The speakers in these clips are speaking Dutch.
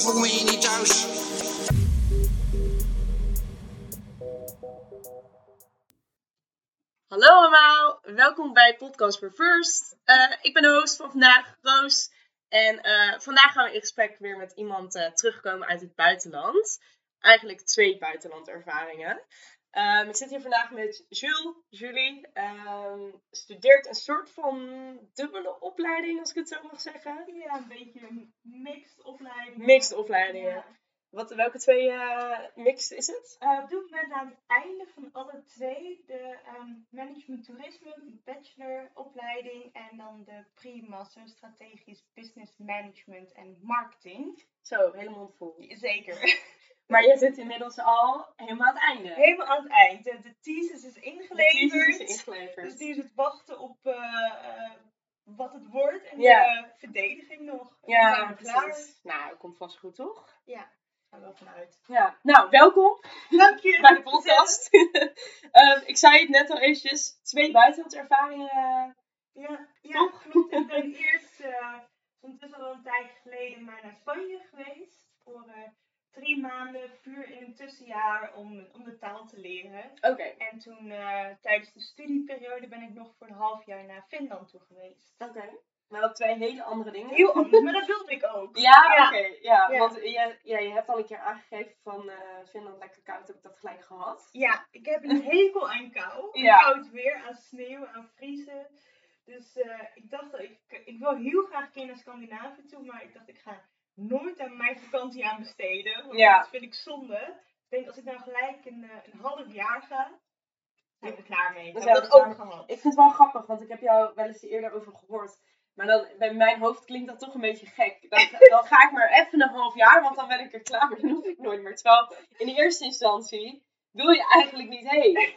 voel me hier niet thuis. Hallo allemaal, welkom bij Podcast First. Eh, ik ben de host van vandaag, Roos. En eh, vandaag gaan we in gesprek weer met iemand eh, terugkomen uit het buitenland. Eigenlijk twee buitenlandervaringen. Ehm, ik zit hier vandaag met Jules. Julie ehm, studeert een soort van dubbele opleiding, als ik het zo mag zeggen. Ja, een beetje een mixed opleiding. Mixed opleidingen. Ja. Wat, welke twee eh, mixed is het? Eh, op dit moment aan het einde van alle twee de ehm, management toerisme, de bacheloropleiding en dan de pre-master strategisch business management en marketing. Zo, helemaal vol. Zeker. Maar je zit inmiddels al helemaal aan het einde. Helemaal aan het eind. De, de thesis is De ingeleverd. thesis is ingeleverd. Dus die is het wachten op eh, eh, wat het wordt en Ja. de verdediging nog. Ja, zijn klaar. Nou, dat komt vast goed, toch? Ja, gaan we wel vanuit. Ja. Nou, welkom Dank je. bij de podcast. Ehm, ik zei het net al eventjes, twee buitenlandervaringen. Ja, ja klopt. Ik ben eerst, eh ondertussen al een tijdje geleden, maar naar Spanje geweest. Voor eh, drie maanden, puur in een tussenjaar om, om de taal te leren. Oké. En toen eh, tijdens de studieperiode ben ik nog voor een half jaar naar Finland toe geweest. Oké. Nou, twee hele andere dingen. Heel anders, maar dat wilde ik ook. Ja, Ja. oké. ja, Ja. want je, ja, je hebt al een keer aangegeven van eh Finland lekker koud, heb ik dat gelijk gehad. Ja, ik heb een hekel aan kou. Aan Ja. koud weer, aan sneeuw, aan vriezen. Dus eh, ik dacht, dat ik, ik wil heel graag een keer naar Scandinavië toe, maar ik dacht, ik ga nooit aan mijn vakantie aan besteden. Want Ja. dat vind ik zonde. Ik denk, als ik nou gelijk een, eh, een half jaar ga, zijn we er klaar mee. Ik heb dat ook gehad. Ik vind het wel grappig, want ik heb jou wel eens eerder over gehoord. Maar dan, bij mijn hoofd klinkt dat toch een beetje gek. Dan, dan ga ik maar even een half jaar, want dan ben ik er klaar mee. Dan hoef ik nooit meer. Terwijl in de eerste instantie wil je eigenlijk niet heen.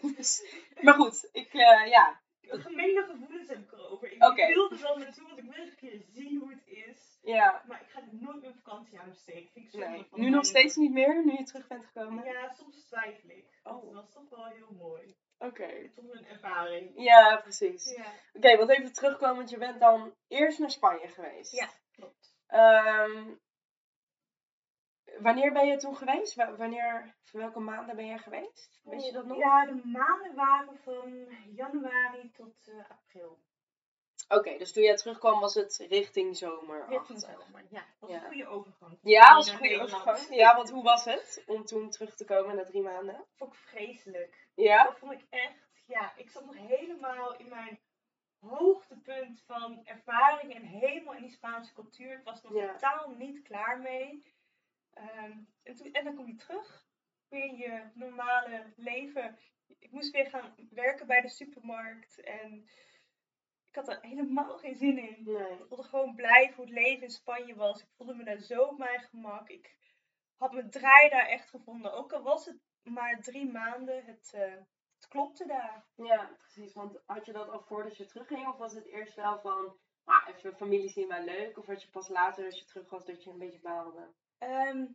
Dus, maar goed, ik, eh, ja. Gemengde gevoelens heb ik erover. Ik wil er wel naartoe, want ik wil een keer zien hoe het is. ja. Maar ik ga er nooit Vind ik Nee. van Nu nog steeds niet meer, nu je terug bent gekomen? Ja, soms twijfel ik. Oh. Dat was toch wel heel mooi. Oké. Toch een ervaring. Ja, precies. Ja, Oké, want even terugkomend, je bent dan eerst naar Spanje geweest. ja klopt. Ehm, wanneer ben je toen geweest? Wa- Wanneer, voor welke maanden ben jij geweest? Weet je dat nog? Ja, de maanden waren van januari tot eh, april. Oké, dus toen jij terugkwam was het richting zomer. Richting zomer. Ja, dat was Ja. een goede overgang. Ja, was een goede overgang. Ja, want hoe was het om toen terug te komen na drie maanden? vond ik vreselijk. Ja? Dat vond ik echt, ja, ik zat nog helemaal in mijn hoogtepunt van ervaring en helemaal in die Spaanse cultuur. Ik was nog Ja. totaal niet klaar mee. Ehm, en, toen, en dan kom je terug, weer in je normale leven. Ik moest weer gaan werken bij de supermarkt en ik had er helemaal geen zin in. Nee. Ik wilde gewoon blijven hoe het leven in Spanje was. Ik voelde me daar zo op mijn gemak. Ik had mijn draai daar echt gevonden. Ook al was het maar drie maanden, het, eh, het klopte daar. Ja, precies. Want had je dat al voordat je terugging? Of was het eerst wel van, ah, even familie zien wel leuk? Of had je pas later als je terug was dat je een beetje baalde? Ehm,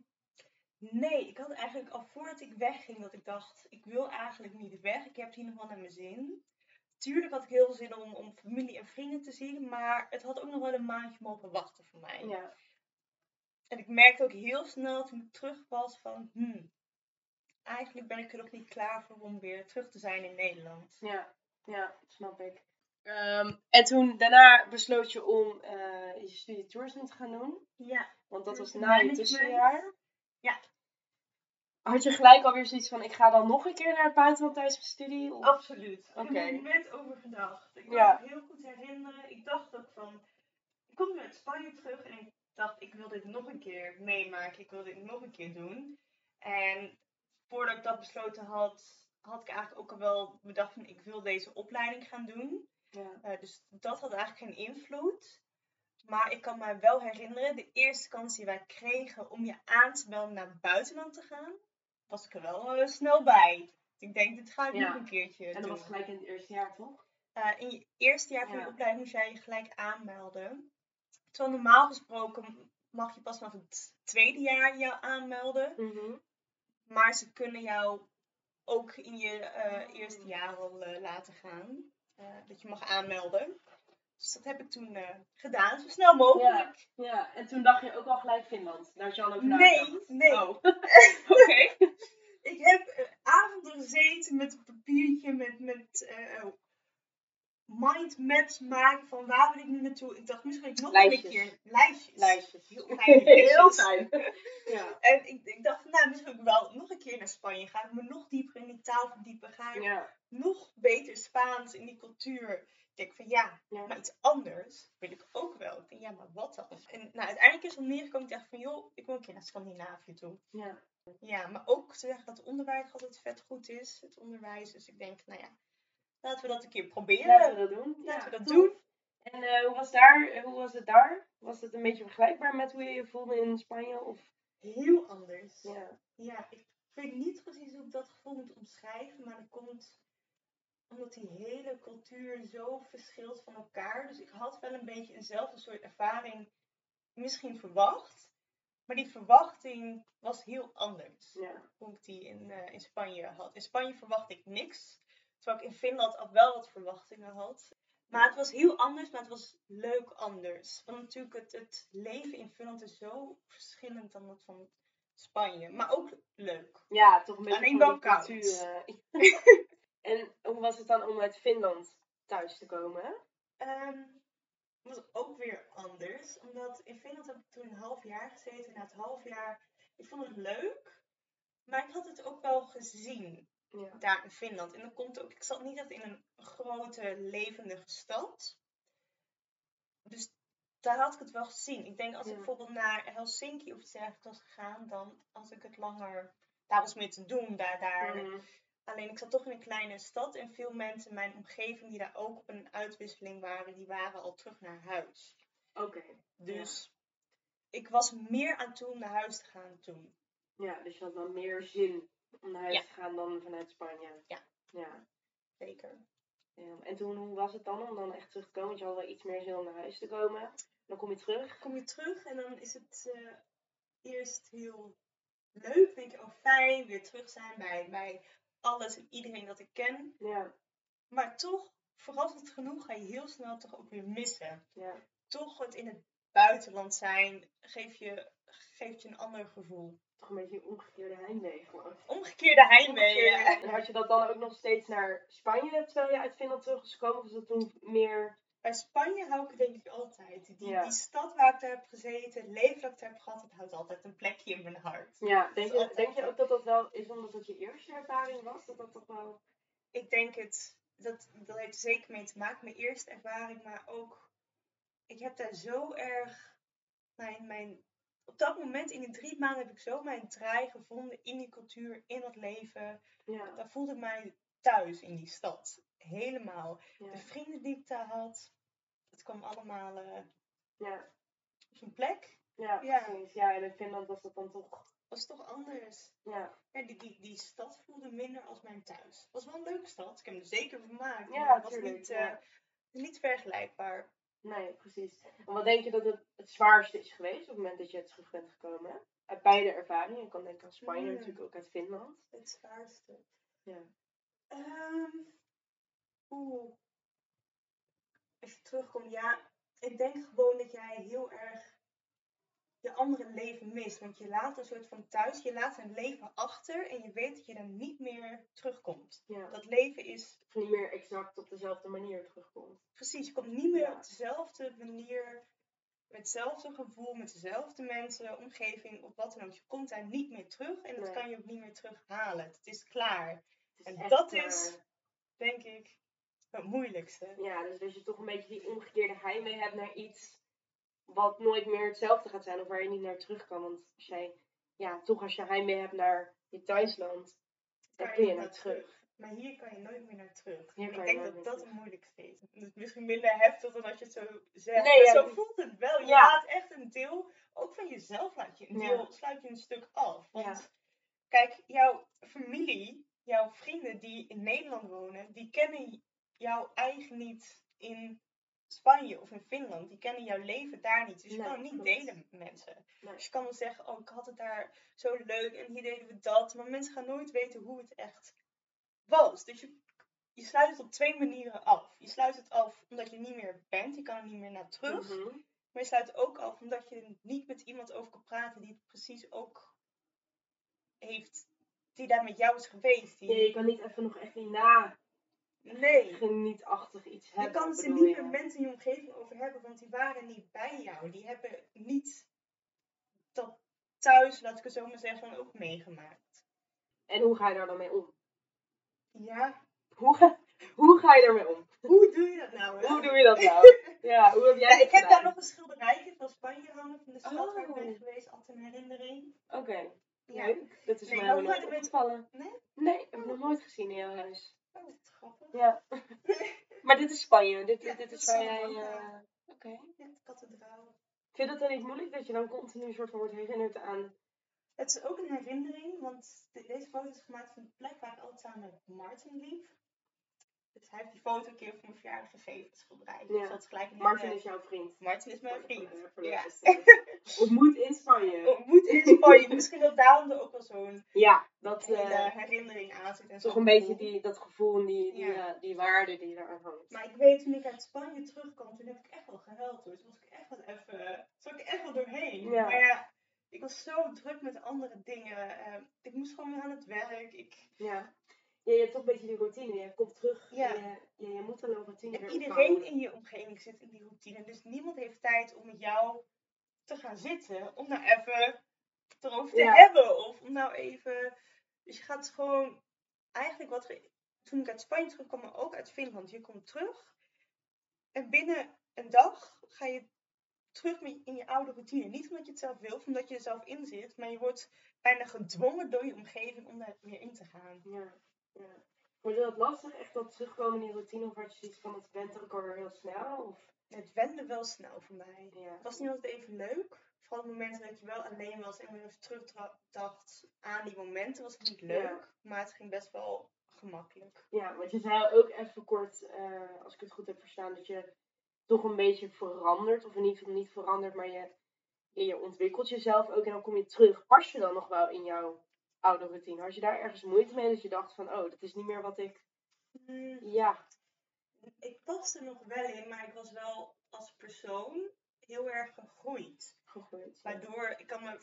nee, ik had eigenlijk al voordat ik wegging dat ik dacht, ik wil eigenlijk niet weg. Ik heb het hier nog wel naar mijn zin. Tuurlijk had ik heel veel zin om, om familie en vrienden te zien, maar het had ook nog wel een maandje mogen wachten voor mij. Ja. En ik merkte ook heel snel toen ik terug was van, hmm, eigenlijk ben ik er nog niet klaar voor om weer terug te zijn in Nederland. Ja, ja, snap ik. Ehm, en toen, daarna besloot je om eh, je studie toerisme te gaan doen. Ja, Want dat was na je tussenjaar. Ja. Had je gelijk alweer zoiets van, ik ga dan nog een keer naar het buitenland tijdens mijn studie? Of- absoluut. Ik Oké. heb er net over gedacht. Ik kan Ja. me heel goed herinneren. Ik dacht ook van, ik kom uit Spanje terug en ik dacht, ik wil dit nog een keer meemaken. Ik wil dit nog een keer doen. En voordat ik dat besloten had, had ik eigenlijk ook al wel bedacht van, ik wil deze opleiding gaan doen. Ja. Eh, dus dat had eigenlijk geen invloed. Maar ik kan me wel herinneren, de eerste kans die wij kregen om je aan te melden naar het buitenland te gaan, was ik er wel eh, snel bij. Ik denk, dit ga ik Ja. nog een keertje En dat doen. was gelijk in het eerste jaar, toch? Eh, in je eerste jaar van Ja. je opleiding moest jij je gelijk aanmelden. Terwijl normaal gesproken mag je pas vanaf het tweede jaar jou aanmelden. Maar ze kunnen jou ook in je eh, eerste jaar al laten gaan. Dat je mag aanmelden. Dus dat heb ik toen eh, gedaan, zo snel mogelijk. Ja, en toen dacht je ook al gelijk Finland. Daar had je al over Nee, nagedacht. nee. Oh, oké. Ik heb eh, avonden gezeten met een papiertje met, met eh, mindmaps maken van waar wil ik nu naartoe. Ik dacht misschien nog Lijstjes. een keer lijstjes. Lijstjes. Heel fijn. Heel fijn. Ja. En ik, ik dacht, nou, misschien wel nog een keer naar Spanje. Ga ik me nog dieper in die taal verdiepen. Ga ik Ja. nog beter Spaans in die cultuur. Ik denk van ja, Ja. maar iets anders wil ik ook wel. Ik denk, ja, maar wat dan? En nou, uiteindelijk is het neergekomen. Ik dacht van, joh, ik wil een keer naar Scandinavië toe. Ja. Ja, maar ook te zeggen dat het onderwijs altijd vet goed is. Het onderwijs. Dus ik denk, nou ja, laten we dat een keer proberen. Laten we dat doen. Laten we dat tof. doen. En eh, hoe, was daar, eh, hoe was het daar? Was het een beetje vergelijkbaar met hoe je je voelde in Spanje? Of? Heel anders. Ja. Ja, ik weet niet precies hoe ik dat gevoel moet omschrijven, maar dat komt omdat die hele cultuur zo verschilt van elkaar. Dus ik had wel een beetje eenzelfde soort ervaring misschien verwacht, maar die verwachting was heel anders. Ja. Hoe ik die in, eh, in Spanje had. In Spanje verwachtte ik niks, terwijl ik in Finland al wel wat verwachtingen had. Maar het was heel anders, maar het was leuk anders. Want natuurlijk, het, het leven in Finland is zo verschillend dan dat van Spanje. Maar ook leuk. ja, toch een beetje Alleen wel koud. en hoe was het dan om uit Finland thuis te komen? Ehm, was ook weer anders. Omdat in Finland heb ik toen een half jaar gezeten. Na het half jaar, ik vond het leuk. Maar ik had het ook wel gezien Ja. daar in Finland. En dat komt ook, ik zat niet echt in een grote, levendige stad. Dus daar had ik het wel gezien. Ik denk als ik Ja. bijvoorbeeld naar Helsinki of iets dergelijks was gegaan, dan had ik het langer. Daar was meer te doen. Daar, daar. Mhm. Alleen ik zat toch in een kleine stad en veel mensen in mijn omgeving die daar ook op een uitwisseling waren, die waren al terug naar huis. Oké. Dus ik was meer aan toe om naar huis te gaan toen. Ja, dus je had dan meer zin om naar huis Ja. te gaan dan vanuit Spanje. Ja. Ja. Zeker. Ja, En toen, hoe was het dan om dan echt terug te komen? Want je had wel iets meer zin om naar huis te komen. Dan kom je terug. Kom je terug en dan is het eh, eerst heel leuk. Denk je, oh fijn, weer terug zijn bij, bij alles en iedereen dat ik ken. Ja. Maar toch, verrassend genoeg, ga je heel snel toch ook weer missen. Ja. Toch het in het buitenland zijn geeft je, geeft je een ander gevoel. Toch een beetje een omgekeerde heimwee gewoon. Omgekeerde heimwee. ja. En had je dat dan ook nog steeds naar Spanje terwijl je uit Finland terug was gekomen? Of was dat toen meer... Bij Spanje hou ik het denk ik altijd. Die, Ja. die stad waar ik daar heb gezeten, het leven dat ik daar heb gehad, het houdt altijd een plekje in mijn hart. Ja, denk je, denk je ook dat dat wel is omdat dat je eerste ervaring was? Dat dat toch wel... Ik denk het, dat, dat heeft er zeker mee te maken, mijn eerste ervaring, maar ook, ik heb daar zo erg mijn, mijn, op dat moment in die drie maanden heb ik zo mijn draai gevonden in die cultuur, in dat leven. Ja. Daar voelde ik mij thuis in die stad. Helemaal. De vrienden die ik daar had, het kwam allemaal eh, Ja. op zijn plek. Ja, Ja. precies. Ja, en in Finland was dat dan toch... Is toch anders. Ja, Ja, die, die, die stad voelde minder als mijn thuis. Het was wel een leuke stad. Ik heb hem er zeker vermaakt. Ja, maar het was tuurlijk, niet, eh, niet vergelijkbaar. nee, precies. En wat denk je dat het, het zwaarste is geweest op het moment dat je terug bent gekomen? Uit beide ervaringen. Ik kan denken aan Spanje, natuurlijk ook uit Finland. Het zwaarste. Ja. Ehm, Oeh. Terugkomt, ja. Ik denk gewoon dat jij heel erg je andere leven mist. Want je laat een soort van thuis, je laat een leven achter en je weet dat je dan niet meer terugkomt. ja. Dat leven is Of niet meer exact op dezelfde manier terugkomt. Precies, je komt niet meer Ja. op dezelfde manier, met hetzelfde gevoel, met dezelfde mensen, omgeving, of wat dan ook. Je komt daar niet meer terug en dat kan je ook niet meer terughalen. Het is klaar. Het is En dat klaar. is- Denk ik het moeilijkste. Ja, dus dat je toch een beetje die omgekeerde heimwee hebt naar iets wat nooit meer hetzelfde gaat zijn of waar je niet naar terug kan. Want als jij, ja, toch als je heimwee hebt naar je thuisland, dan kun je naar terug. Maar hier kan je nooit meer naar terug. Hier ik denk dat dat het moeilijkste is. Het is misschien minder heftig dan als je het zo zegt. Nee, maar ja, zo voelt het wel. Je Ja. laat echt een deel, ook van jezelf laat je een Ja. deel, sluit je een stuk af. Want Ja. kijk, jouw familie, jouw vrienden die in Nederland wonen, die kennen jou eigenlijk niet in Spanje of in Finland. Die kennen jouw leven daar niet. Dus je Nee, kan het niet delen met mensen. Nee. Dus je kan wel zeggen, oh ik had het daar zo leuk en hier deden we dat. Maar mensen gaan nooit weten hoe het echt was. Dus je je sluit het op twee manieren af. Je sluit het af omdat je niet meer bent, je kan er niet meer naar terug. Mhm. Maar je sluit het ook af omdat je er niet met iemand over kan praten die het precies ook heeft, die daar met jou is geweest. Die... Ja, je kan niet even nog even na Nee. genietachtig iets Je hebben. kan het er bedoel niet je? met mensen in je omgeving over hebben, want die waren niet bij jou. Die hebben niet dat thuis, laat ik het zo maar zeggen, ook meegemaakt. En hoe ga je daar dan mee om? Ja, Hoe ga, hoe ga je daarmee om? hoe doe je dat nou? hè? Hoe doe je dat nou? Ja, hoe heb jij Ja, dat ik heb daar nog een schilderijtje van Spanje hangen, van de stad waar ik ben Oh. geweest, altijd een herinnering. Oké, Ja. leuk. Dat is Nee, mij nooit je opgevallen. Nee? Nee, heb ik nog nooit gezien in jouw huis. Oh, wat grappig. Ja. maar dit is Spanje. Dit, Ja, dit is waar jij... Eh, Oké. De kathedraal. Vind je dat dan niet moeilijk dat je dan continu soort van wordt herinnerd aan... Het is ook een herinnering, want de- deze foto is gemaakt van de plek waar ik altijd samen met Martin liep. Dus hij heeft die foto een keer voor mijn verjaardag gegeven, het schilderij. Ja. Dus dat is gelijk een Martin is jouw vriend. Martin is mijn vriend. Ja. luisteraars. Ontmoet in Spanje. Ontmoet in Spanje. Misschien dat daarom er ook wel zo'n Ja, dat... eh, herinnering aan zit. En toch een beetje die, dat gevoel en die, die, Ja. eh, die waarde die eraan hangt. Maar ik weet, toen ik uit Spanje terugkwam, toen heb ik echt wel gehuild hoor. Toen was ik echt wel even, zat ik echt wel doorheen. Ja. Maar ja, ik was zo druk met andere dingen. Eh, ik moest gewoon weer aan het werk. Ik, Ja. Ja, je hebt toch een beetje die routine. Je komt terug. Ja. Je, je, je moet dan een routine en iedereen opbouwen. in je omgeving zit in die routine. Dus niemand heeft tijd om met jou te gaan zitten. Om nou even erover te Ja. hebben. Of om nou even... Dus je gaat gewoon... Eigenlijk wat... Toen ik uit Spanje terugkwam, maar ook uit Finland. Je komt terug. En binnen een dag ga je terug in je oude routine. Niet omdat je het zelf wil, of omdat je er zelf in zit. Maar je wordt bijna gedwongen door je omgeving om daar weer in te gaan. Ja, ja. Vond je dat lastig, echt dat terugkomen in die routine? Of had je zoiets van, het went ook alweer heel snel? Of, Het wende wel snel voor mij. ja. Het was niet altijd even leuk. Vooral op momenten dat je wel alleen was en weer even terugdacht aan die momenten was het niet leuk. Ja. Maar het ging best wel gemakkelijk. ja, want je zei ook even kort, eh, als ik het goed heb verstaan, dat je toch een beetje verandert. Of in ieder geval niet verandert, maar je, je, je ontwikkelt jezelf ook. En dan kom je terug. Pas je dan nog wel in jouw oude routine? Had je daar ergens moeite mee dat je dacht van, oh, dat is niet meer wat ik... Hmm, Ja, ik paste er nog wel in, maar ik was wel als persoon heel erg gegroeid. gegroeid. Waardoor ik kan me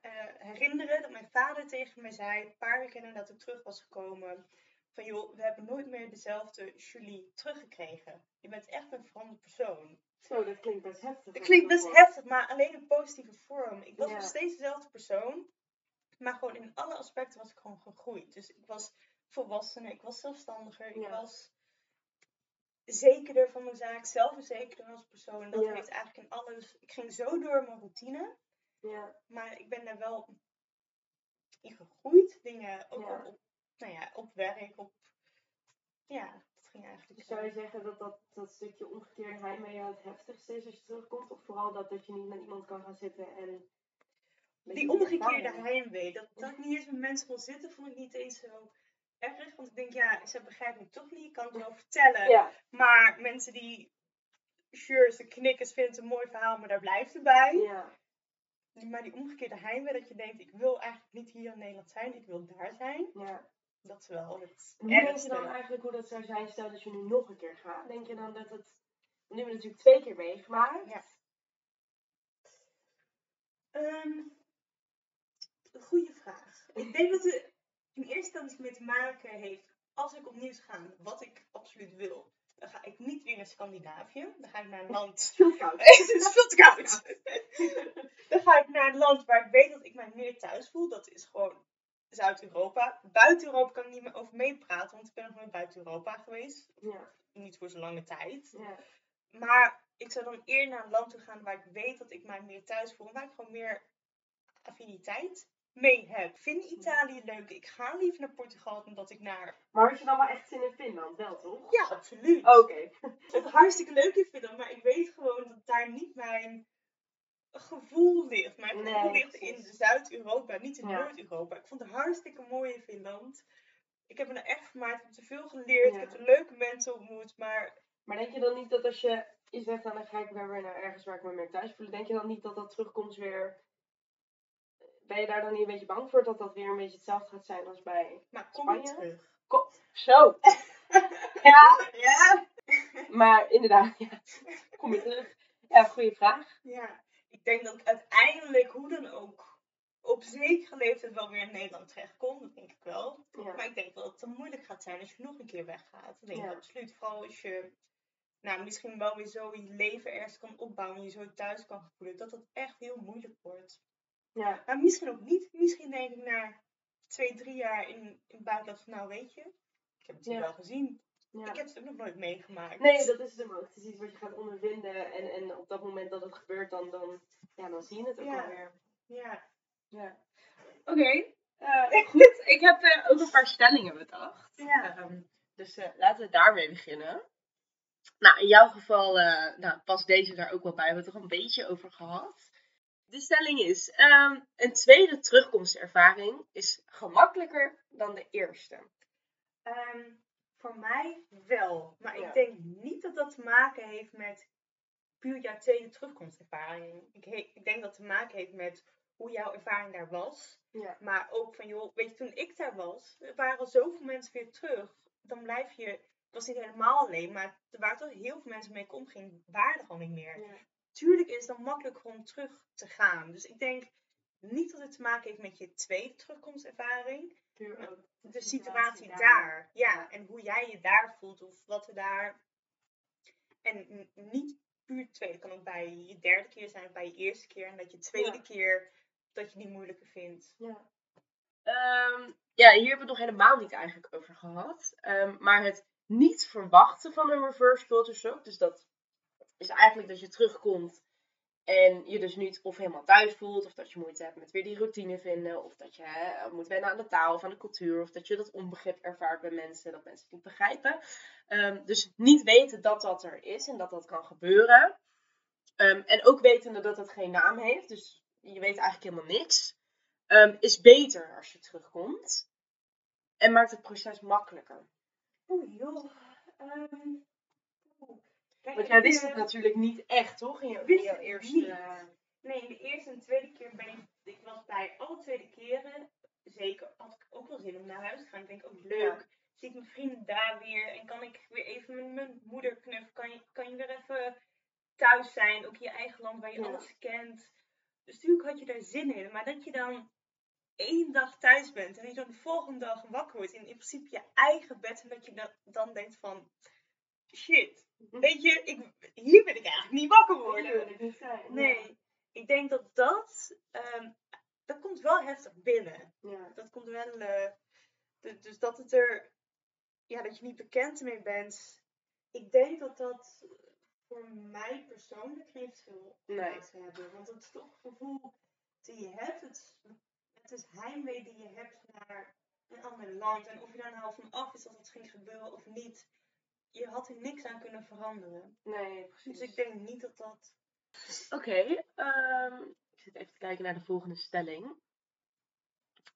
eh, herinneren dat mijn vader tegen mij zei, een paar weken nadat ik terug was gekomen, van joh, we hebben nooit meer dezelfde Julie teruggekregen. Je bent echt een veranderd persoon. Zo, dat klinkt best heftig. Het als klinkt dat best heftig, maar alleen in positieve vorm. Ik was Ja. nog steeds dezelfde persoon, maar gewoon in alle aspecten was ik gewoon gegroeid. Dus ik was volwassener, ik was zelfstandiger, ik was zekerder van mijn zaak, zelfverzekerder als persoon. En dat Ja. heeft eigenlijk in alles. Ik ging zo door mijn routine, Ja, maar ik ben daar wel in gegroeid. Dingen ook Ja. op, op, nou ja, op werk, op. Ja, dat ging eigenlijk. Dus zou je zeggen dat dat, dat stukje omgekeerde heimwee jou het heftigste is als je terugkomt? Of vooral dat, dat je niet met iemand kan gaan zitten en... Die omgekeerde heimwee, dat, dat ik niet eens met mensen wil zitten, vond ik niet eens zo erg. Want ik denk, ja, ze begrijpen me toch niet, ik kan het wel vertellen. Ja, Maar mensen die, sure, ze knikken, ze vinden het een mooi verhaal, maar daar blijft het bij. ja, Maar die omgekeerde heimwee, dat je denkt, ik wil eigenlijk niet hier in Nederland zijn, ik wil daar zijn. ja. Dat is wel het Hoe denk je dan eigenlijk hoe dat zou zijn, stel dat je nu nog een keer gaat? Denk je dan dat het... Nu hebben we natuurlijk twee keer meegemaakt. Ja. Ehm, een goede vraag. Ik denk dat het in eerste instantie mee te maken heeft, als ik opnieuw gaan, wat ik absoluut wil. Dan ga ik niet weer naar Scandinavië. Dan ga ik naar een land. Veel koud. het is veel te koud. dan ga ik naar een land waar ik weet dat ik mij meer thuis voel. Dat is gewoon Zuid-Europa. Buiten Europa kan ik niet meer over meepraten, want ik ben nog nooit buiten Europa geweest. Ja, Niet voor zo'n lange tijd. ja, Maar ik zou dan eerder naar een land toe gaan waar ik weet dat ik mij meer thuis voel. Waar ik gewoon meer affiniteit mee heb. Ik vind Italië leuk. Ik ga liever naar Portugal dan dat ik naar... Maar had je dan wel echt zin in Finland, wel toch? Ja, absoluut. Oké. Het hartstikke leuk in Finland. Maar ik weet gewoon dat daar niet mijn gevoel ligt. Mijn gevoel Nee, ligt in. Zuid-Europa, niet in Ja. Noord-Europa. Ik vond het hartstikke mooi in Finland. Ik heb me er echt vermaakt. Ik heb te veel geleerd. Ja. Ik heb leuke mensen ontmoet. Maar Maar denk je dan niet dat als je je zegt, dan ga ik weer weer naar ergens waar ik me meer thuis voel, denk je dan niet dat dat terugkomst weer... Ben je daar dan niet een beetje bang voor dat dat weer een beetje hetzelfde gaat zijn als bij... Maar kom je Spanje? terug. Zo! Ja, Ja. maar inderdaad, ja. Kom je terug. Ja, goede vraag. Ja. Ik denk dat ik uiteindelijk, hoe dan ook, op zekere leeftijd wel weer in Nederland terechtkom. Dat denk ik wel. Ja. Maar ik denk wel dat het dan moeilijk gaat zijn als je nog een keer weggaat. Dat denk ik Ja. absoluut. Vooral als je nou, misschien wel weer zo je leven ergens kan opbouwen. En je zo thuis kan voelen. Dat het echt heel moeilijk wordt. Ja. Maar misschien ook niet. Misschien denk ik na twee, drie jaar in, in het buitenland van nou weet je. Ik heb het hier Ja. wel gezien. ja. Ik heb het ook nog nooit meegemaakt. Nee, dat is het ook. Het is iets wat je gaat ondervinden. En, en op dat moment dat het gebeurt, dan, dan, ja, dan zie je het ook Ja. alweer. Ja. Ja. Oké. eh, goed. Ik heb eh, ook een paar stellingen bedacht. Ja. Ehm, dus eh, laten we daarmee beginnen. Nou, in jouw geval eh, nou, past deze daar ook wel bij. We hebben het er een beetje over gehad. De stelling is: ehm, een tweede terugkomstervaring is gemakkelijker dan de eerste. Ehm, voor mij wel. Maar Ja. ik denk niet dat dat te maken heeft met puur jouw tweede terugkomstervaring. Ik, he- ik denk dat het te maken heeft met hoe jouw ervaring daar was. Ja. Maar ook van, joh, weet je, toen ik daar was, er waren zoveel mensen weer terug. Dan blijf je, het was niet helemaal alleen, maar er waren toch heel veel mensen mee ik omging, waren er gewoon niet meer. Ja. Tuurlijk is het dan makkelijk om terug te gaan. Dus ik denk niet dat het te maken heeft met je tweede terugkomstervaring Puur ook de situatie daar. Ja, en hoe jij je daar voelt of wat er daar. En niet puur het tweede, kan ook bij je derde keer zijn of bij je eerste keer. En dat je tweede Ja. keer dat je die moeilijker vindt. Ja. Ehm, ja, hier hebben we het nog helemaal niet eigenlijk over gehad. Ehm, maar het niet verwachten van een reverse culture shock. Dus dat is eigenlijk dat je terugkomt en je dus niet of helemaal thuis voelt. Of dat je moeite hebt met weer die routine vinden. Of dat je moet wennen aan de taal of aan de cultuur. Of dat je dat onbegrip ervaart bij mensen. Dat mensen het niet begrijpen. Ehm, dus niet weten dat dat er is en dat dat kan gebeuren. Ehm, en ook wetende dat het geen naam heeft. Dus je weet eigenlijk helemaal niks. Ehm, is beter als je terugkomt. En maakt het proces makkelijker. Oeh, joh. Kijk, Want jij wist het natuurlijk niet echt, toch? In, je, wist in jouw het eerste... niet. Nee, in de eerste en tweede keer ben ik. Ik was bij alle tweede keren. Zeker had ik ook wel zin om naar huis te gaan. Ik denk ook leuk. Zie ik mijn vrienden daar weer. En kan ik weer even met mijn moeder knuffelen. Kan je, kan je weer even thuis zijn. Ook in je eigen land waar je Ja. alles kent. Dus natuurlijk had je daar zin in. Maar dat je dan één dag thuis bent. En dat je dan de volgende dag wakker wordt. In, in principe je eigen bed. En dat je dan, dan denkt van. Shit. Weet je, ik, hier wil ik eigenlijk niet wakker worden. Nee, ik denk dat dat, ehm, dat komt wel heftig binnen. Ja. Dat komt wel, eh, du- dus dat het er, ja, dat je niet bekend mee bent. Ik denk dat dat voor mij persoonlijk niet veel Nee. plaats hebben. Want het is toch het gevoel die je hebt, het, het is heimwee die je hebt naar een ander land. En of je daar nou van af is dat het ging gebeuren of niet, je had er niks aan kunnen veranderen. Nee, precies. Dus ik denk niet dat dat Oké, ehm, ik zit even te kijken naar de volgende stelling.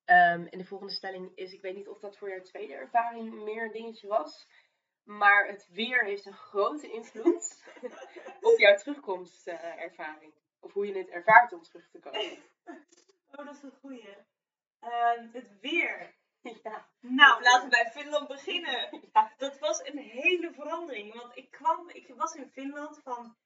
Ehm, en de volgende stelling is, ik weet niet of dat voor jouw tweede ervaring meer een dingetje was, maar het weer heeft een grote invloed op jouw terugkomstervaring. of hoe je het ervaart om terug te komen. Oh, dat is een goeie. Ehm, het weer. ja. Nou, laten we bij Finland beginnen. Ja. Dat was een hele verandering. Want ik kwam, ik was in Finland van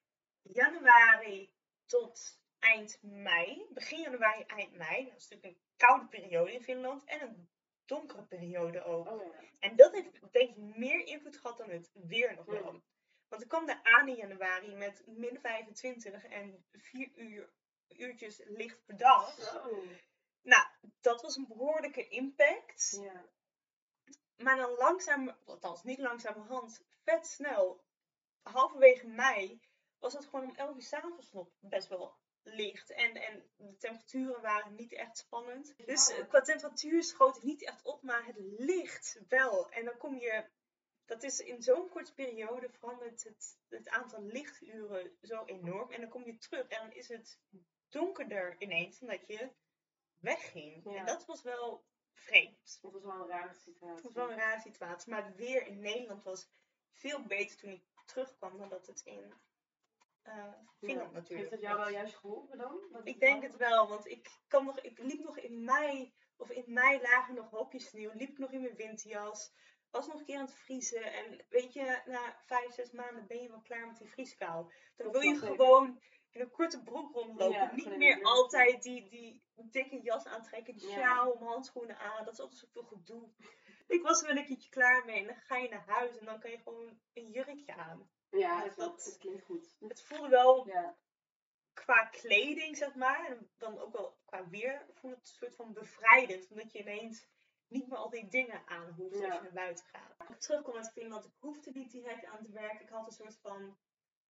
januari tot eind mei. Begin januari, eind mei. Dat is natuurlijk een koude periode in Finland. En een donkere periode ook. Oh, ja. En dat heeft denk ik meer invloed gehad dan het weer nog wel. Mm. Want ik kwam daar aan in januari met min 25 en 4 uur, uurtjes licht per dag. Zo. Nou, dat was een behoorlijke impact. Ja. Maar dan langzaam, althans niet langzamerhand, vet snel, halverwege mei, was het gewoon om 11 uur s'avonds nog best wel licht. En, en de temperaturen waren niet echt spannend. Dus eh, qua temperatuur schoot het niet echt op, maar het licht wel. En dan kom je, dat is in zo'n korte periode verandert het, het aantal lichturen zo enorm. En dan kom je terug en dan is het donkerder ineens omdat je wegging. Ja. En dat was wel vreemd. Dat was wel een rare situatie. Het was wel een rare situatie. Maar het weer in Nederland was veel beter toen ik terugkwam dan dat het in eh, Finland Ja. natuurlijk Heeft dat jou was. wel juist geholpen dan? Dat Ik denk het wel, want ik, kan nog, ik liep nog in mei, of in mei lagen nog hoopjes sneeuw. Liep ik nog in mijn winterjas. alsnog een keer aan het vriezen. En weet je, na vijf, zes maanden ben je wel klaar met die vrieskou. Dan wil je ik. In een korte broek rondlopen. Ja, Niet meer altijd die, die dikke jas aantrekken, die Ja. sjaal om, handschoenen aan. Dat is altijd zoveel gedoe. Ik was er wel een keertje klaar mee. En dan ga je naar huis en dan kan je gewoon een jurkje aan. Ja, dat- dat, klinkt goed. Het voelde wel Ja. qua kleding, zeg maar, en dan ook wel qua weer, voelde het een soort van bevrijdend. Omdat je ineens niet meer al die dingen aan hoeft als je naar buiten gaat. Als ik terugkom uit Finland, ik hoefde niet direct aan te werken. Ik had een soort van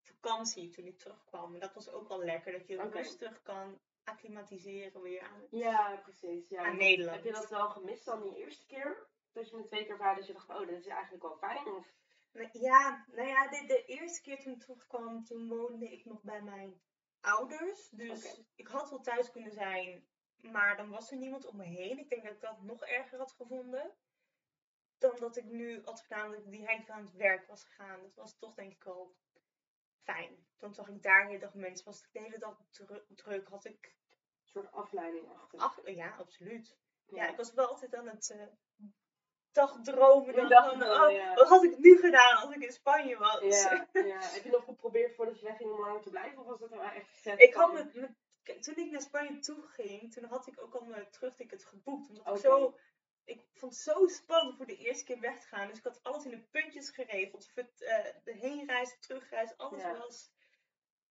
vakantie toen ik terugkwam. En dat was ook wel lekker, dat je Oké. rustig kan acclimatiseren weer aan, Ja, precies. Ja. aan Nederland. Heb je dat wel gemist dan die eerste keer? Dat je het twee keer ervaarde dat je dacht, oh, dit is eigenlijk wel fijn? Of... Nou, Ja, nou ja, de, de eerste keer toen ik terugkwam, toen woonde ik nog bij mijn ouders. Dus ik had wel thuis kunnen zijn, maar dan was er niemand om me heen. Ik denk dat ik dat nog erger had gevonden. Dan dat ik nu had gedaan dat ik direct aan het werk was gegaan. Dat was toch denk ik wel fijn. Dan zag ik daar de hele dag mensen. Was ik de hele dag dru- druk. Had ik... Een soort afleiding achter. Ach, ja, absoluut. Ja, ik was wel altijd aan het eh, dagdromen. Dan, van, oh, ja. Wat had ik nu gedaan als ik in Spanje was? Ja, ja. Heb je nog geprobeerd voordat je wegging om langer te blijven? Of was dat nou echt gezet? Ik had toen ik naar Spanje toe ging, toen had ik ook al mijn terugticket geboekt. Omdat Oké. ik zo, ik vond het zo spannend voor de eerste keer weg te gaan. Dus ik had alles in de puntjes geregeld. Of het, eh, de heenreis, de terugreis, alles Ja. was.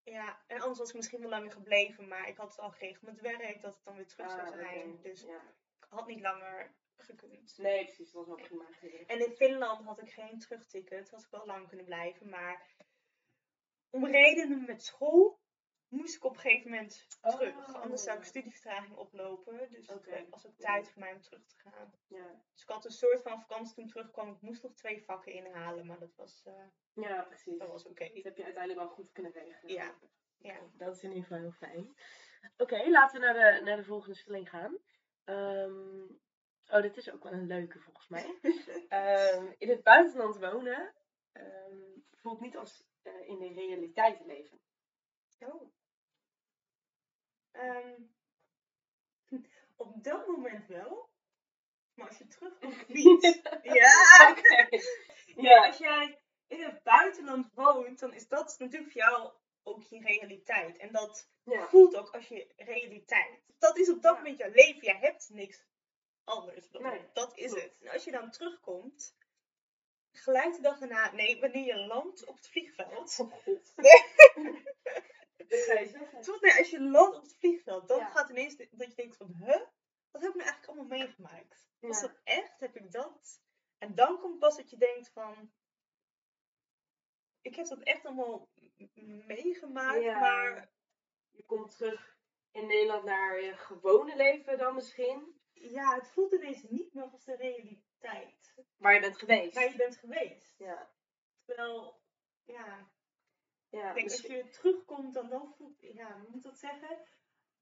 Ja, en anders was ik misschien wel langer gebleven, maar ik had het al geregeld met werk dat het dan weer terug Ah, zou oké. zijn. Dus Ja. ik had niet langer gekund. Nee, precies. Dat was wel prima. En in Finland had ik geen terugticket, had ik wel lang kunnen blijven. Maar om redenen met school moest ik op een gegeven moment terug. Oh. Anders zou ik studievertraging oplopen. Dus Oké. het was ook tijd voor mij om terug te gaan. Ja. Dus ik had een soort van vakantie toen ik terugkwam. Ik moest nog twee vakken inhalen, maar dat was, eh, ja, precies. dat was oké. Dat heb je uiteindelijk wel goed kunnen regelen. Ja. Ja. Dat is in ieder geval heel fijn. Oké, laten we naar de, naar de volgende stelling gaan. Ehm, oh, dit is ook wel een leuke volgens mij. Ehm, in het buitenland wonen ehm, voelt niet als eh, in de realiteit leven. Oh. Ehm, op dat moment wel. Maar als je terugkomt, niet. ja! Ja, als jij in het buitenland woont, dan is dat natuurlijk voor jou ook je realiteit. En dat Ja. voelt ook als je realiteit. Dat is op dat Ja. moment jouw leven. Je hebt niks anders. Dat, Nee, dat is het. En als je dan terugkomt, gelijk de dag daarna, nee, wanneer je landt op het vliegveld. Oh. Nee. Dit ga je zeggen. Tot, nee, als je landt op het vliegveld, dan Ja. gaat ineens de- dat je denkt van, huh? Wat heb ik nou eigenlijk allemaal meegemaakt? Was Ja. dat echt? Heb ik dat? En dan komt pas dat je denkt van, ik heb dat echt allemaal meegemaakt, Ja. maar Je komt terug in Nederland naar je gewone leven dan misschien. ja, het voelt ineens niet meer als de realiteit Waar je bent geweest. waar je bent geweest. Ja. Terwijl, ja, Ja, ik denk dus- als je terugkomt, dan, dan voelt, ja, hoe moet ik dat zeggen?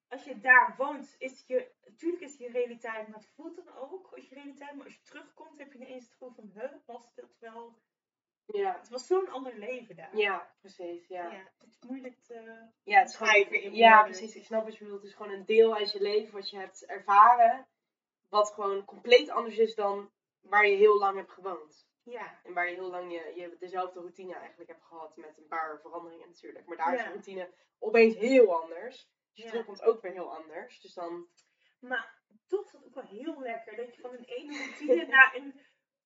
Als je daar woont, is het je, natuurlijk is het je realiteit, maar het voelt dan ook als je realiteit. Maar als je terugkomt, heb je ineens het gevoel van, huh, was dat wel, ja. het was zo'n ander leven daar. ja, precies. Ja. Ja, het is moeilijk te Ja, het is beschrijven gewoon, in ja, woorden. precies. Ik snap wat je bedoelt. Het is gewoon een deel uit je leven wat je hebt ervaren. Wat gewoon compleet anders is dan waar je heel lang hebt gewoond. Ja, En waar je heel lang je, je dezelfde routine eigenlijk hebt gehad. Met een paar veranderingen natuurlijk. Maar daar is de routine opeens heel anders. Dus je Ja. terugkomt ook weer heel anders. Dus dan... maar toch is het ook wel heel lekker dat je van een ene routine naar een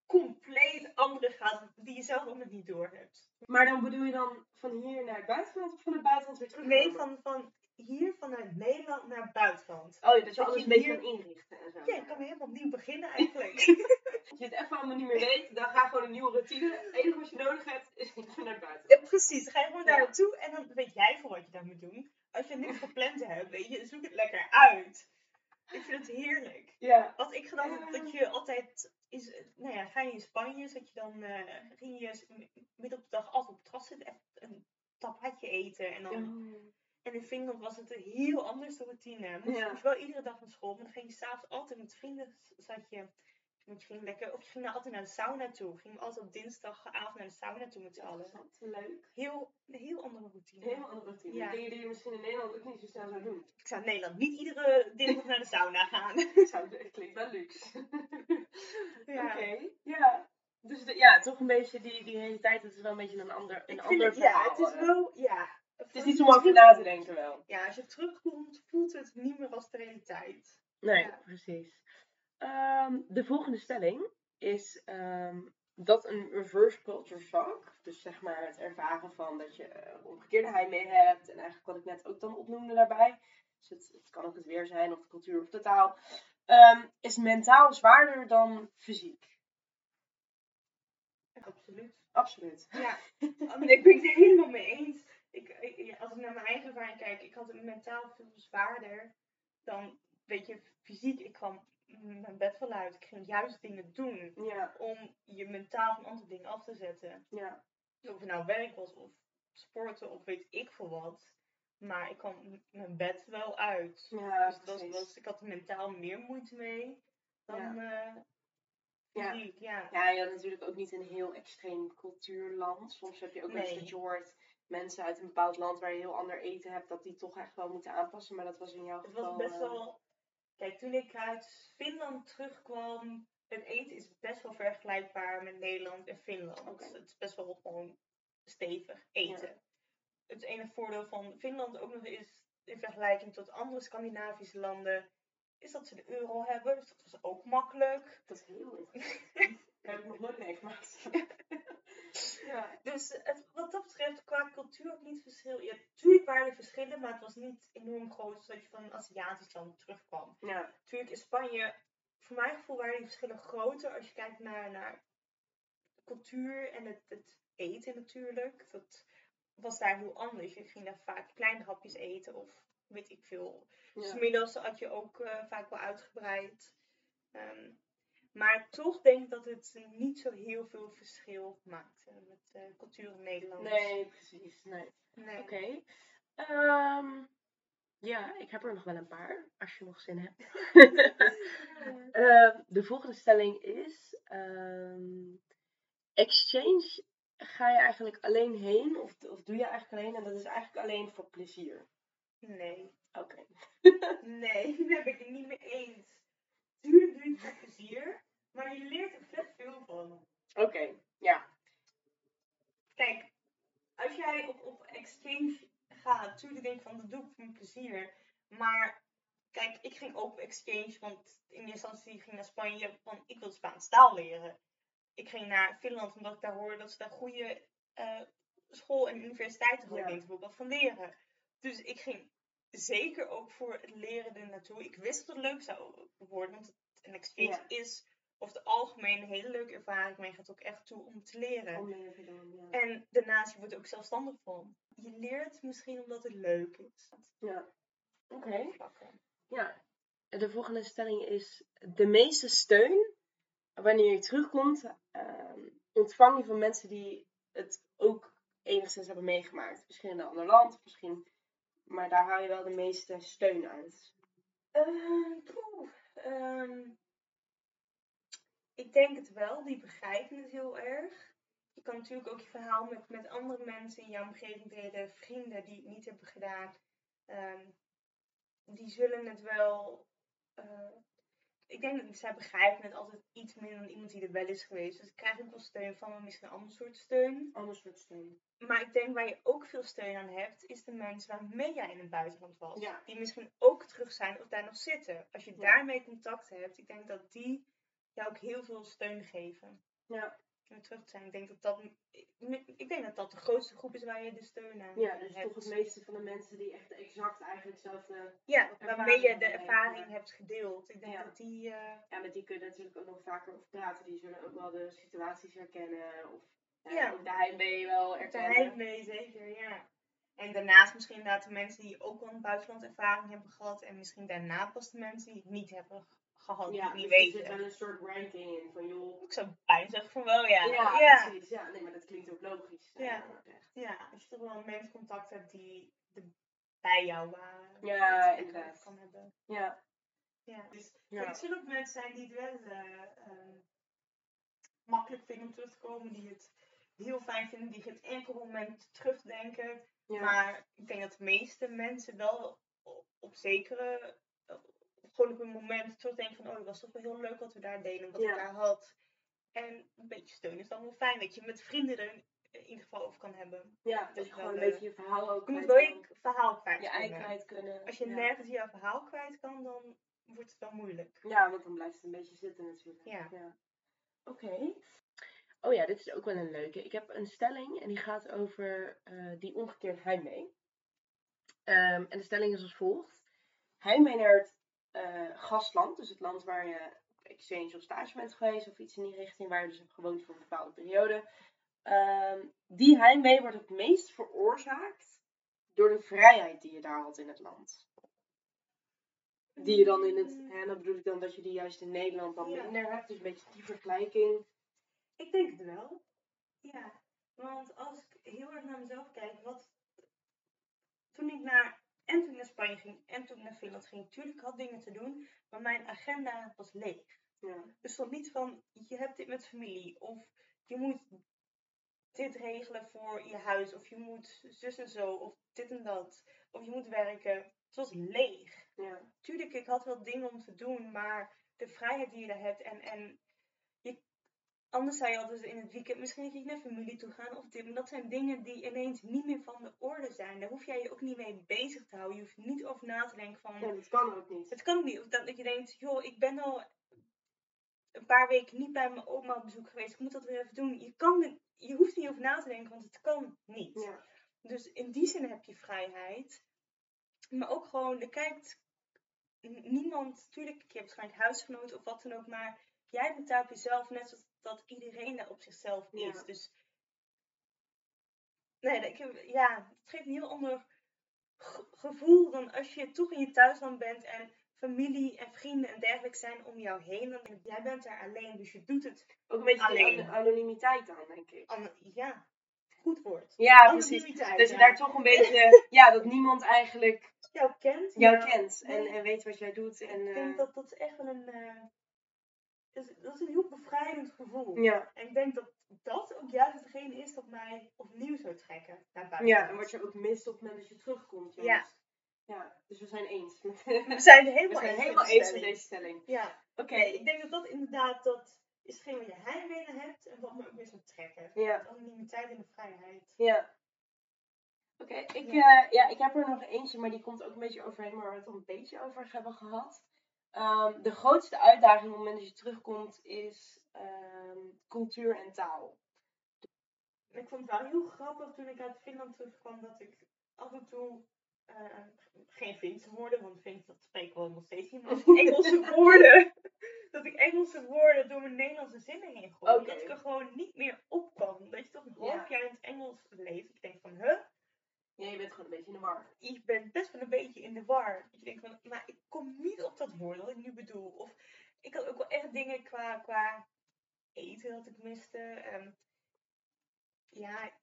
compleet andere gaat, die je zelf ook nog niet door hebt. Maar dan bedoel je dan van hier naar het buitenland of van het buitenland weer terug? Nee, van, van hier vanuit Nederland naar het buitenland. Oh ja, dat je dat alles je een beetje hier- kan inrichten en zo. Ja, ik kan weer helemaal opnieuw beginnen eigenlijk. Je het allemaal niet meer weet, dan ga gewoon een nieuwe routine. Het enige wat je nodig hebt, is naar buitenland. Ja, precies. Dan ga je gewoon Ja. daar naartoe en dan weet jij voor wat je daar moet doen. Als je niks gepland hebt, weet je, zoek het lekker uit. Ik vind het heerlijk. Ja. Wat ik gedaan heb, dat je altijd is, nou ja, ga je in Spanje, zat je dan, eh, ging je midden op de dag altijd op het terras zitten, even een tapatje eten. En, dan, en in Finland was het een heel anders de routine. Moest, Ja. moest wel iedere dag naar school, maar dan ging je s'avonds altijd met vrienden, zat je, want je ging lekker, of je ging nou altijd naar de sauna toe. Ging je altijd op dinsdagavond naar de sauna toe met z'n allen. Interessant, leuk. Heel, een heel andere routine. Een hele andere routine. Ja. Dingen die je misschien in Nederland ook niet zo snel zou doen. Ik zou in Nederland niet iedere dinsdag naar de sauna gaan. Het klinkt wel luxe. Ja. Oké, ja. Dus de- ja, toch een beetje die, die hele tijd, het is wel een beetje een ander, een ander het, ja, verhaal. het is wel, ja. Het is iets om over na te denken wel. Ja, als je terugkomt, voelt het niet meer als de realiteit. Nee, Ja. precies. Ehm, de volgende stelling is ehm, dat een reverse culture shock, dus zeg maar het ervaren van dat je eh, omgekeerde heimwee hebt, en eigenlijk wat ik net ook dan opnoemde daarbij, dus het, het kan ook het weer zijn, of de cultuur of de taal, ehm, is mentaal zwaarder dan fysiek. Absoluut. Absoluut. Ja, ik ben het er helemaal mee eens. Ik, ik- als ik naar mijn eigen ervaring kijk, ik had het mentaal veel zwaarder dan, weet je, fysiek. Ik kwam mijn bed wel uit. Ik ging juist dingen doen Ja, om je mentaal van andere dingen af te zetten. ja, Of het nou werk was of sporten of weet ik veel wat. Maar ik kwam mijn bed wel uit. ja, dus dat was, ik had mentaal meer moeite mee dan eh Ja. fysiek. Ja. Ja, je had natuurlijk ook niet een heel extreem cultuurland. Soms heb je ook wel eens Nee. dat je hoort mensen uit een bepaald land waar je heel ander eten hebt, dat die toch echt wel moeten aanpassen. Maar dat was in jouw Het geval... was best eh, wel. Kijk, toen ik uit Finland terugkwam, het eten is best wel vergelijkbaar met Nederland en Finland. Het is best wel gewoon stevig eten. Het ene voordeel van Finland ook nog is, in vergelijking tot andere Scandinavische landen, is dat ze de euro hebben. Dus dat was ook makkelijk. Dat is heel interessant. Dat heb ik nog nooit meegemaakt. ja. Dus het, wat dat betreft, qua cultuur ook niet verschil. Ja, natuurlijk waren er verschillen, maar het was niet enorm groot zodat je van een Aziatisch land terugkwam. Ja. natuurlijk in Spanje, voor mijn gevoel waren die verschillen groter als je kijkt naar, naar de cultuur en het, het eten natuurlijk. Dat was daar heel anders. Je ging daar vaak kleine hapjes eten of weet ik veel. Dus Ja. middags had je ook eh, vaak wel uitgebreid. Ehm, maar toch denk ik dat het niet zo heel veel verschil maakt eh, met de cultuur in Nederland. Nee, precies. Nee. Nee. Oké. Ehm, ja, ik heb er nog wel een paar, als je nog zin hebt. Ehm, de volgende stelling is: ehm, Exchange ga je eigenlijk alleen heen, of, of doe je eigenlijk alleen, en dat is eigenlijk alleen voor plezier. Nee. Oké. Nee, daar ben ik het niet mee eens. Tuurlijk doe je het voor plezier, maar je leert er vet veel van. Oké, ja. Kijk, als jij op, op exchange gaat, tuurlijk denk ik van dat doe ik voor mijn plezier. Maar kijk, ik ging ook op exchange, want in eerste instantie ging ik naar Spanje, want ik wilde Spaans taal leren. Ik ging naar Finland omdat ik daar hoorde dat ze daar goede eh, school en universiteiten hadden. Ja. Ik denk, daar wil ik wat van leren. Dus ik ging zeker ook voor het leren er naartoe. Ik wist dat het leuk zou worden, want een exchange is over het algemeen een hele leuke ervaring. Maar je gaat ook echt toe om te leren. Om even dan, ja. En daarnaast, je wordt ook zelfstandig van. Je leert misschien omdat het leuk is. Ja. Oké. Ja. De volgende stelling is: De meeste steun, wanneer je terugkomt, ehm, ontvang je van mensen die het ook enigszins hebben meegemaakt. Misschien in een ander land, misschien. Maar daar haal je wel de meeste steun uit. Poeh, ehm, ik denk het wel, die begrijpen het heel erg. Je kan natuurlijk ook je verhaal met, met andere mensen in jouw omgeving delen, vrienden die het niet hebben gedaan. Ehm, die zullen het wel. eh, ik denk dat zij begrijpen het altijd iets minder dan iemand die er wel is geweest. Dus ik krijg ook wel steun van, maar misschien een ander soort steun. Ander soort steun. Maar ik denk waar je ook veel steun aan hebt, is de mensen waarmee jij in het buitenland was. Ja. Die misschien ook terug zijn of daar nog zitten. Als je Ja. daarmee contact hebt, ik denk dat die jou ook heel veel steun geven. Ja. Terug te zijn. Ik denk dat dat, ik, denk dat dat de grootste groep is waar je de steun aan Ja, dus hebt. toch het meeste van de mensen die echt exact eigenlijk hetzelfde. Ja, waarmee je de ervaring ja. hebt gedeeld. Ik denk Ja. dat die... eh, Ja, met die kun je natuurlijk ook nog vaker over praten. Die zullen ook wel de situaties herkennen. Of ja, Ja. ook de heimwee wel herkennen. heb mee, zeker, ja. En daarnaast misschien inderdaad de mensen die ook al een buitenland ervaring hebben gehad. En misschien daarna pas de mensen die het niet hebben gehad, Ja, niet dus er weten. zit wel een soort ranking in van joh. Ik zou bijna zeggen van wel, ja. Ja, ja. precies. Ja, nee, maar dat klinkt ook logisch. Ja. Ja. Ja, als je toch wel mensen contact hebt die er bij jou waren. Ja, inderdaad. Kan hebben. Ja. Ja. Dus Ja. er zullen ook mensen zijn die het wel eh, ehm, makkelijk vinden om terug te komen. Die het heel fijn vinden, die het enkel moment terugdenken. Ja. Maar ik denk dat de meeste mensen wel op, zekere, eh, gewoon op een moment terugdenken van, oh, het was toch wel heel leuk wat we daar deden, wat Ja. ik daar had. En een beetje steun is dan wel fijn. Dat je met vrienden er in ieder geval over kan hebben. Ja, Dat dat je gewoon een beetje je verhaal ook Je moet wel je verhaal kwijt Je kunnen. kunnen. Als je ja. nergens jouw verhaal kwijt kan, dan wordt het wel moeilijk. Ja, want dan blijft het een beetje zitten natuurlijk. Ja. Oké. Oh ja, dit is ook wel een leuke. Ik heb een stelling en die gaat over eh, die omgekeerd heimwee. Ehm, en de stelling is als volgt. Heimwee naar het eh, gastland, dus het land waar je op exchange of stage bent geweest of iets in die richting, waar je dus hebt gewoond voor een bepaalde periode. Ehm, die heimwee wordt het meest veroorzaakt door de vrijheid die je daar had in het land. Die je dan in het, Mm, hè, dan bedoel ik dan dat je die juist in Nederland dan Ja. minder hebt. Dus een beetje die vergelijking. Ik denk het wel. Ja, want als ik heel erg naar mezelf kijk, wat toen ik naar en toen ik naar Spanje ging en toen ik naar Finland ging, tuurlijk ik had dingen te doen, maar mijn agenda was leeg. Ja. Er stond niet van je hebt dit met familie of je moet dit regelen voor je huis of je moet zus en zo of dit en dat of je moet werken. Het was leeg. Ja. Tuurlijk, ik had wel dingen om te doen, maar de vrijheid die je daar hebt en, en je, anders zou je altijd in het weekend misschien keer naar familie toe gaan of dit, maar dat zijn dingen die ineens niet meer van de orde zijn. Daar hoef jij je ook niet mee bezig te houden. Je hoeft niet over na te denken van, ja, dat kan ook niet. het kan niet. Of dat, dat je denkt, joh, ik ben al een paar weken niet bij mijn oma op bezoek geweest, ik moet dat weer even doen. Je, kan, je hoeft niet over na te denken, want het kan niet. Ja. Dus in die zin heb je vrijheid. Maar ook gewoon, er kijkt niemand, tuurlijk, je hebt waarschijnlijk huisgenoten of wat dan ook, maar jij op jezelf, net zoals dat iedereen daar op zichzelf is. Ja. Dus, nee, ik, heb- ja, het geeft een heel ander ge- gevoel dan als je toch in je thuisland bent en familie en vrienden en dergelijke zijn om jou heen. Dan, jij bent daar alleen, dus je doet het. Ook een beetje Alleen. die anonimiteit dan, denk ik. an- ja, goed woord. Ja, precies. Dat je daar toch een beetje, ja, dat niemand eigenlijk jou kent. jou kent en, en weet wat jij doet. En, Ik denk eh, dat dat echt wel een. eh, is, dat is een heel bevrijdend gevoel. ja. En ik denk dat dat ook juist hetgene is dat mij opnieuw zou trekken naar buiten. ja, en wat je ook mist op het moment dat je terugkomt. Ja. ja. Dus we zijn eens. met- We zijn het we helemaal zijn eens helemaal met eens met deze stelling. Ja, Oké. nee, ik denk dat dat inderdaad dat is hetgeen wat je heimwee naar hebt en wat me ook weer zou trekken. Ja. De anonimiteit en de vrijheid. Ja. Oké, ik, Ja. eh, ja, ik heb er nog eentje, maar die komt ook een beetje overheen, maar waar we het al een beetje over hebben gehad. Ehm, de grootste uitdaging op het moment dat je terugkomt is ehm, cultuur en taal. Ik vond het wel heel grappig toen ik uit Finland terugkwam dat ik af en toe eh, geen Finse woorden, want Fins dat spreek ik wel nog steeds niet, maar Engelse woorden. Dat ik Engelse woorden door mijn Nederlandse zinnen heen gooi. Dat ik er gewoon niet meer op kwam. Dat je toch een half jaar in het Engels leeft. Ik denk van, huh? Ja, je bent gewoon een beetje in de war. Ik ben best wel een beetje in de war. Ik denk van, maar ik kom niet op dat woord wat ik nu bedoel. Of ik had ook wel echt dingen qua, qua eten dat ik miste. Ja,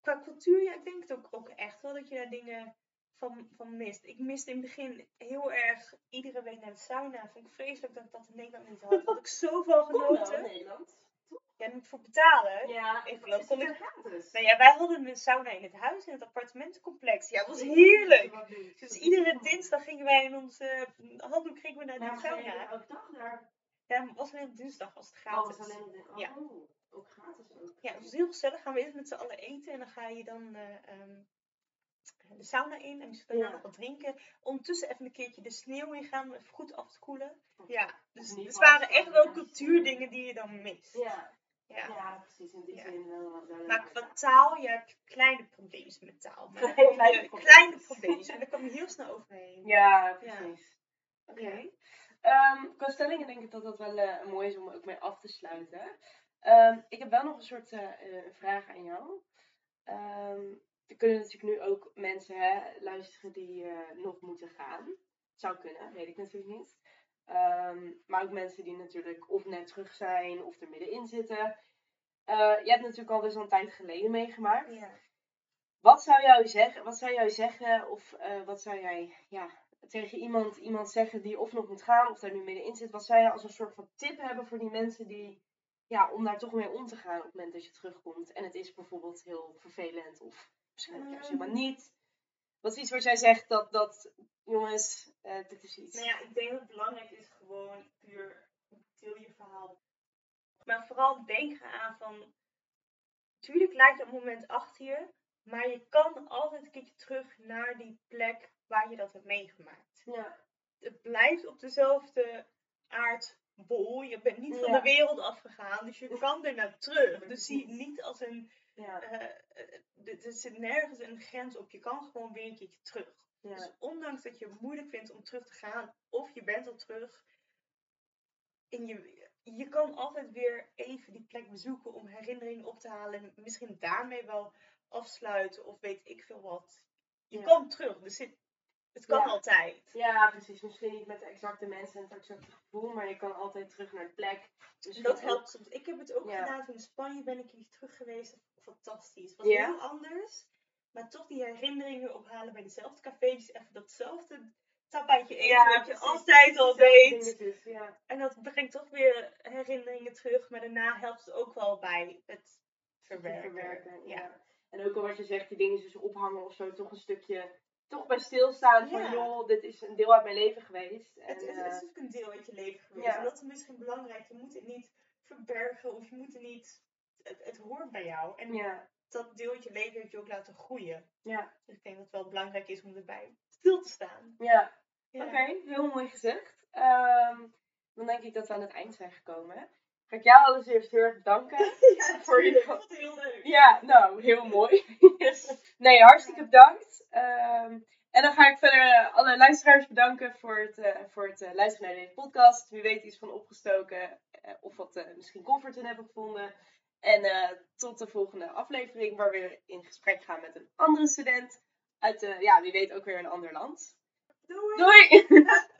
qua cultuur, ja, ik denk het ook, ook echt wel dat je daar dingen van, van mist. Ik miste in het begin heel erg iedere week naar de sauna. Vond ik vreselijk dat ik dat in Nederland niet had. Had ik zoveel Kom nou, genoten. Nederland. Jij moet voor betalen. Ja, Ik geloof- kon ik- gratis. Nou ja, wij hadden een sauna in het huis, in het appartementencomplex. Ja, dat was heerlijk. Dus iedere dinsdag gingen wij in onze handdoek kregen we naar de sauna. elke dag daar? Ja, was alleen op dinsdag was het Oh, gratis. alleen Ja. Oh, ook gratis ook. Ja, het was heel gezellig. Gaan we eerst met z'n allen eten en dan ga je dan eh, ehm, de sauna in en misschien daarna Ja. nog wat drinken. Ondertussen even een keertje de sneeuw ingaan om even goed af te koelen. Oh, Ja, dus het waren echt wel cultuurdingen die je dan mist. Ja, Ja. ja, precies. In die Ja. zin wel. wel Maar qua taal, je hebt kleine problemen met taal. Maar Kleine problemen. kleine. En daar kom je heel snel overheen. Ja, precies. Oké. Ehm, qua stellingen denk ik dat dat wel eh, mooi is om ook mee af te sluiten. Ehm, ik heb wel nog een soort eh, eh, vraag aan jou. Ehm, er kunnen natuurlijk nu ook mensen hè, luisteren die nog moeten gaan. Zou kunnen, weet ik natuurlijk niet. Maar ook mensen die natuurlijk of net terug zijn of er middenin zitten. Eh, je hebt natuurlijk al dus al een tijd geleden meegemaakt. Ja. Wat zou jou zeggen, wat zou jou zeggen of eh, wat zou jij ja, tegen iemand, iemand zeggen die of nog moet gaan of daar nu middenin zit? Wat zou je als een soort van tip hebben voor die mensen die, ja, om daar toch mee om te gaan op het moment dat je terugkomt? En het is bijvoorbeeld heel vervelend of waarschijnlijk juist helemaal niet. Wat is iets wat jij zegt dat, dat jongens, eh, dit is iets. Nou ja, ik denk dat het belangrijk is gewoon puur deel je verhaal. Maar vooral denk aan van, tuurlijk lijkt dat moment achter je, maar je kan altijd een keertje terug naar die plek waar je dat hebt meegemaakt. Ja. Het blijft op dezelfde aardbol. Je bent niet van de wereld afgegaan, dus je kan er naar terug. Dus zie het niet als een, Ja. eh, eh, er zit nergens een grens op. Je kan gewoon weer een keertje terug. Ja. Dus ondanks dat je het moeilijk vindt om terug te gaan, of je bent al terug, en je, je kan altijd weer even die plek bezoeken om herinneringen op te halen. En misschien daarmee wel afsluiten of weet ik veel wat. Je Ja. kan terug, dus het, het kan Ja. altijd. ja, precies. Misschien niet met de exacte mensen en het exacte gevoel, maar je kan altijd terug naar de plek. Dus Dat helpt soms. Ik heb het ook Ja. gedaan in Spanje ben ik hier terug geweest. Fantastisch. Het was heel anders. Maar toch die herinneringen ophalen bij dezelfde cafeetjes. Even datzelfde tapijtje eten wat je precies. altijd al dingetjes, Ja. En dat brengt toch weer herinneringen terug. Maar daarna helpt het ook wel bij het verwerken. verwerken. Ja. Ja. En ook al wat je zegt, die dingen dus ophangen of zo, toch een stukje, toch bij stilstaan van Ja. joh, dit is een deel uit mijn leven geweest. En, Het is, eh, het is ook een deel uit je leven geweest. Ja. En dat is misschien belangrijk. Je moet het niet verbergen of je moet het niet... Het, het hoort bij jou. En ja, dat deel uit je leven heb je ook laten groeien. ja, Dus ik denk dat het wel belangrijk is om erbij stil te staan. ja. Ja. Oké, heel mooi gezegd. Ehm, dan denk ik dat we aan het eind zijn gekomen. Ga ik jou allereerst heel erg bedanken. Ja, Voor je- heel leuk. Ja, nou, heel mooi. nee, hartstikke bedankt. Ehm, en dan ga ik verder eh, alle luisteraars bedanken voor het, eh, voor het eh, luisteren naar deze podcast. Wie weet iets van opgestoken of wat misschien comfort in hebben gevonden. En tot de volgende aflevering waar we weer in gesprek gaan met een andere student. Uit, ja, wie weet ook weer een ander land. Doei! Doei!